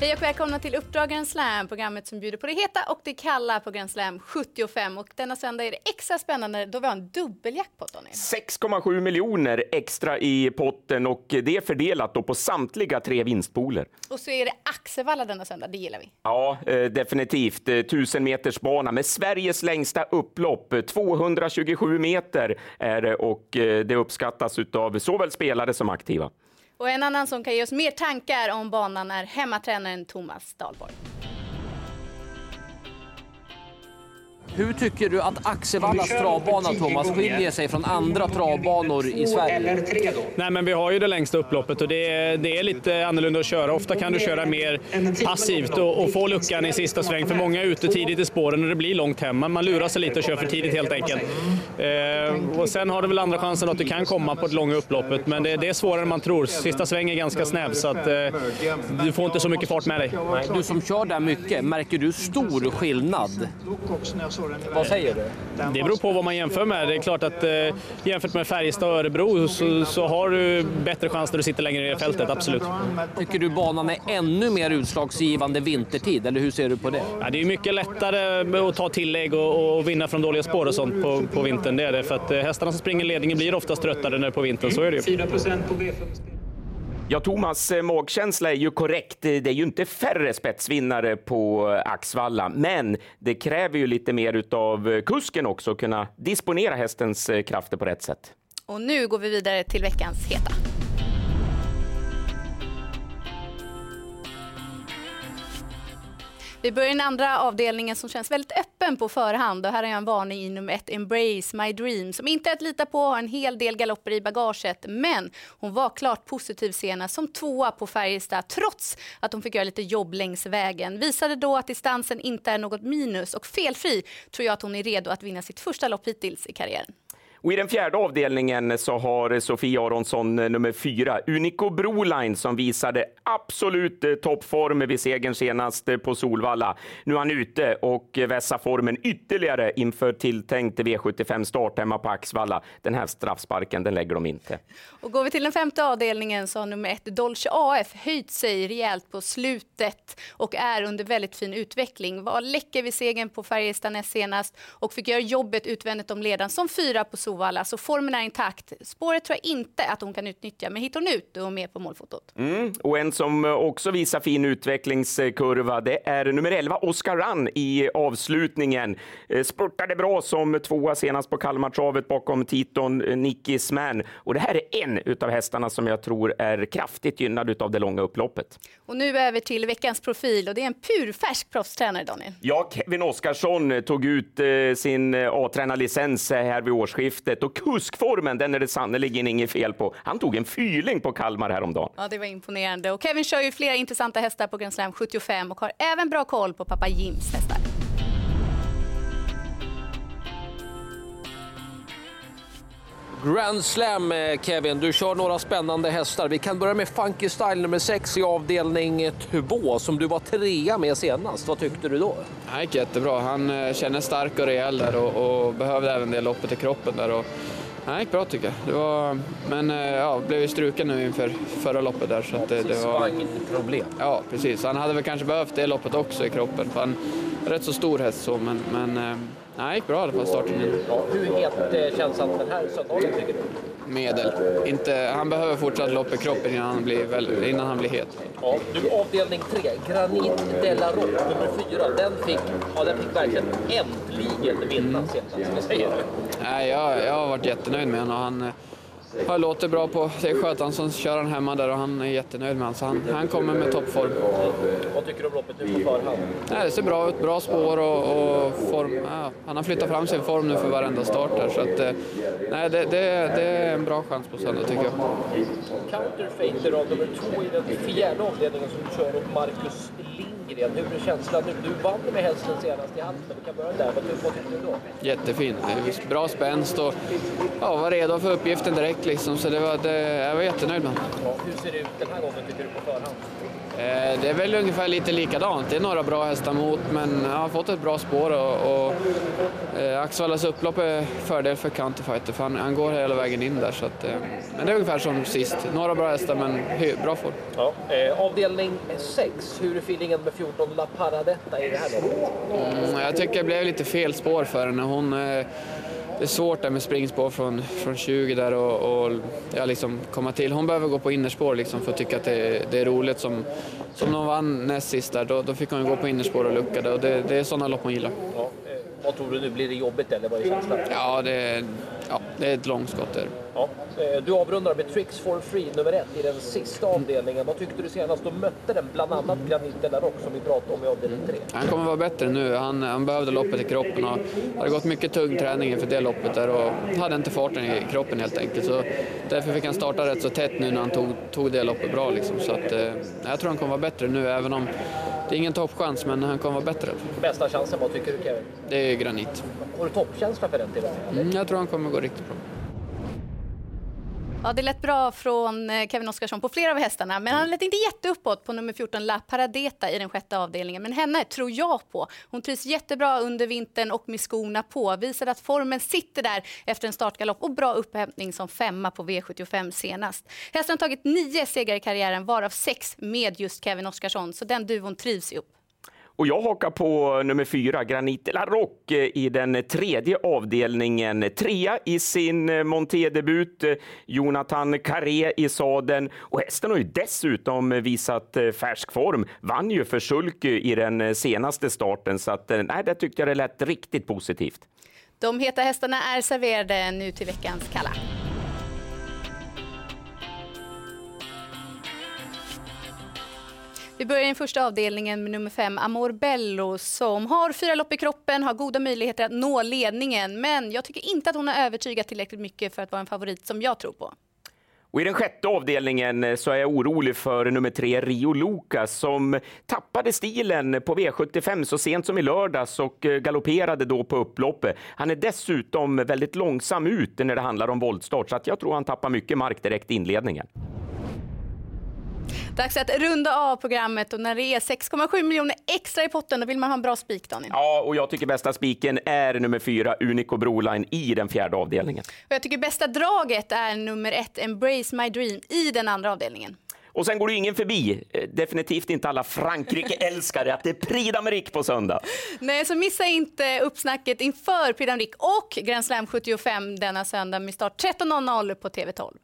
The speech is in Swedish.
Hej och välkomna till Uppdrag Grand Slam, programmet som bjuder på det heta och det kalla på Grand Slam 75. Och denna söndag är det extra spännande då vi har en dubbeljackpot, Daniel. 6,7 miljoner extra i potten och det är fördelat då på samtliga tre vinstpooler. Och så är det Axevalla denna söndag, det gillar vi. Ja, eh, definitivt. Eh, 1000 meters bana med Sveriges längsta upplopp. 227 meter är det och eh, det uppskattas av såväl spelare som aktiva. Och en annan som kan ge oss mer tankar om banan är hemmatränaren Thomas Dahlborg. Hur tycker du att Axevallas travbana, Thomas, skiljer sig från andra travbanor i Sverige? Nej, men vi har ju det längsta upploppet och det är, det är lite annorlunda att köra. Ofta kan du köra mer passivt och, och få luckan i sista sväng, för många är ute tidigt i spåren och det blir långt hem. Man, man lurar sig lite och kör för tidigt helt enkelt. Eh, och sen har du väl andra chansen att du kan komma på det långa upploppet, men det, det är svårare än man tror. Sista sväng är ganska snäv, så att, eh, du får inte så mycket fart med dig. Du som kör där mycket, märker du stor skillnad? Vad säger du? Det beror på vad man jämför med. Det är klart att eh, jämfört med Färjestad och Örebro så, så har du bättre chans när du sitter längre ner i fältet, absolut. Tycker du banan är ännu mer utslagsgivande vintertid, eller hur ser du på det? Ja, det är mycket lättare att ta tillägg och, och vinna från dåliga spår och sånt på, på vintern. Det är det. För att eh, hästarna som springer ledningen blir oftast tröttare när på vintern, så är det ju. 4% på V5. Ja, Thomas eh, magkänsla är ju korrekt. Det är ju inte färre spetsvinnare på eh, Axvalla, men det kräver ju lite mer av eh, kusken också, att kunna disponera hästens krafter på rätt sätt. Och nu går vi vidare till veckans heta. Vi börjar i den andra avdelningen som känns väldigt öppen på förhand. Och här har jag en varning i nummer ett, Embrace My Dream, som inte är att lita på, har en hel del galopper i bagaget. Men hon var klart positiv senast som tvåa på Färjestad, trots att hon fick göra lite jobb längs vägen. Visade då att distansen inte är något minus och felfri tror jag att hon är redo att vinna sitt första lopp hittills i karriären. Och I den fjärde avdelningen så har Sofie Aronsson eh, nummer fyra, Unico Broline, som visade absolut eh, toppform vid segern senast eh, på Solvalla. Nu är han ute och vässar formen ytterligare inför tilltänkt V75-start hemma på Axvalla. Den här straffsparken, den lägger de inte. Och går vi till den femte avdelningen så har nummer ett Dolce AF höjt sig rejält på slutet och är under väldigt fin utveckling. Var läcker vid segern på Färjestad näst senast och fick göra jobbet utvändigt om ledaren som fyra på Solvalla. Så formen är intakt. Spåret tror jag inte att hon kan utnyttja, men hittar hon ut och är med på målfotot. Mm. Och en som också visar fin utvecklingskurva, det är nummer 11, Oscar Run i avslutningen. Eh, Spurtade bra som tvåa senast på Kalmartravet bakom Titon eh, Nickis Man. Och det här är en utav hästarna som jag tror är kraftigt gynnad av det långa upploppet. Och nu över till veckans profil och det är en purfärsk proffstränare, Daniel. Ja, Kevin Oskarsson tog ut eh, sin eh, A-tränarlicens eh, här vid årsskiftet och kuskformen, den är det sannerligen inget fel på. Han tog en fyling på Kalmar häromdagen. Ja, det var imponerande. Och Kevin kör ju flera intressanta hästar på Grand Slam 75 och har även bra koll på pappa Jims hästar. Grand Slam, eh, Kevin. Du kör några spännande hästar. Vi kan börja med Funky Style nummer 6 i avdelning 2 som du var trea med senast. Vad tyckte du då? Han gick jättebra. Han eh, känner stark och rejäl där och, och behövde även det loppet i kroppen där. Och, han gick bra tycker jag. Det var, men eh, ja, blev ju struken nu inför förra loppet där. Så att det, det var, problem. ja, precis. Han hade väl kanske behövt det loppet också i kroppen. För han rätt så stor häst så, men, men eh, han gick bra i alla fall starten. Ja, hur het eh, känns han den här söndagen tycker du? Medel. Inte, han behöver fortsatt lopp i kroppen innan han blir, väl, innan han blir het. Ja, du avdelning 3, Granit de la Roque nummer 4. Den fick, ja, den fick verkligen äntligen vinna senast. Vad säger du? Nej, jag, jag har varit jättenöjd med honom. och Han, har låter bra på det är Skötan som kör han hemma där och han är jättenöjd med honom. Så han, han kommer med toppform. Vad tycker du om loppet nu på förhand? Nej, det ser bra ut, bra spår och, och form. Ja, han har flyttat fram sin form nu för varenda start där, så att, eh, nej, det, det, det är en bra chans på söndag tycker jag. Counterfeiter av nummer två i den fjärde avdelningen som kör åt Marcus Lindgren. Hur är känslan nu? Du vann med hästen senast i Halmstad. Vi kan börja där. Vad ty- vad tycker du då? Jättefin, bra spänst och ja, var redo för uppgiften direkt liksom. Så det var, det, jag var jättenöjd med. Ja, hur ser det ut den här gången tycker du på förhand? Eh, det är väl ungefär lite likadant. Det är några bra hästar mot, men jag har fått ett bra spår och, och eh, Axvallas upplopp är fördel för Counterfighter för han, han, går hela vägen in där. Så att, eh, men det är ungefär som sist. Några bra hästar, men bra form. Ja. Eh, avdelning 6, hur är feelingen med 14 La Paradetta i det här loppet? Mm, jag tycker det blev lite fel spår för henne. Hon, eh, det är svårt där med springspår från, från 20 där och, och ja, liksom komma till. Hon behöver gå på innerspår liksom för att tycka att det, det är roligt. Som, som de vann näst sist där, då, då fick hon gå på innerspår och lucka och det, det är sådana lopp hon gillar. Ja, eh, vad tror du nu, blir det jobbigt eller vad är känslan? Ja, det, ja, det är ett långskott där. Ja. Eh, du avrundar med Tricks for Free nummer ett i den sista avdelningen. Vad tyckte du senast? Då mötte den bland annat Granit de la Rock som vi pratade om i avdelning tre. Han kommer vara bättre nu. Han, han behövde loppet i kroppen och hade gått mycket tung träning inför det loppet där och hade inte farten i kroppen helt enkelt. Så därför fick han starta rätt så tätt nu när han tog, tog det loppet bra. Liksom. Så att, eh, jag tror han kommer vara bättre nu även om det är ingen toppchans men han kommer vara bättre. Bästa chansen, vad tycker du Kevin? Det är Granit. Har du toppkänsla för den till och med? Mm, jag tror han kommer gå riktigt bra. Ja, det lät bra från eh, Kevin Oskarsson på flera av hästarna, men han lät inte jätteuppåt på nummer 14 La Paradeta i den sjätte avdelningen. Men henne tror jag på. Hon trivs jättebra under vintern och med skorna på. Visade att formen sitter där efter en startgalopp och bra upphämtning som femma på V75 senast. Hästen har tagit nio segrar i karriären, varav sex med just Kevin Oskarsson, så den duvon trivs upp. Och jag hakar på nummer fyra, Granit La Rock, i den tredje avdelningen. Trea i sin montedebut, Jonathan Carré i sadeln. Och hästen har ju dessutom visat färsk form. Vann ju för Sulky i den senaste starten, så att, nej, det tyckte jag det lät riktigt positivt. De heta hästarna är serverade nu till veckans Kalla. Vi börjar i den första avdelningen med nummer fem, Amor Bello, som har fyra lopp i kroppen, har goda möjligheter att nå ledningen. Men jag tycker inte att hon har övertygat tillräckligt mycket för att vara en favorit som jag tror på. Och I den sjätte avdelningen eh, så är jag orolig för nummer tre, Rio Lucas, som tappade stilen på V75 så sent som i lördags och eh, galopperade då på upploppet. Han är dessutom väldigt långsam ut när det handlar om voltstart, så att jag tror han tappar mycket mark direkt i inledningen. Dags att runda av programmet och när det är 6,7 miljoner extra i potten då vill man ha en bra spik Daniel. Ja, och jag tycker bästa spiken är nummer fyra Unico Broline i den fjärde avdelningen. Och jag tycker bästa draget är nummer ett Embrace My Dream i den andra avdelningen. Och sen går det ingen förbi, eh, definitivt inte alla Frankrike-älskare, att det är Prix d'Amérique på söndag. Nej, så missa inte uppsnacket inför Prix d'Amérique och Grand Slam 75 denna söndag med start 13.00 på TV12.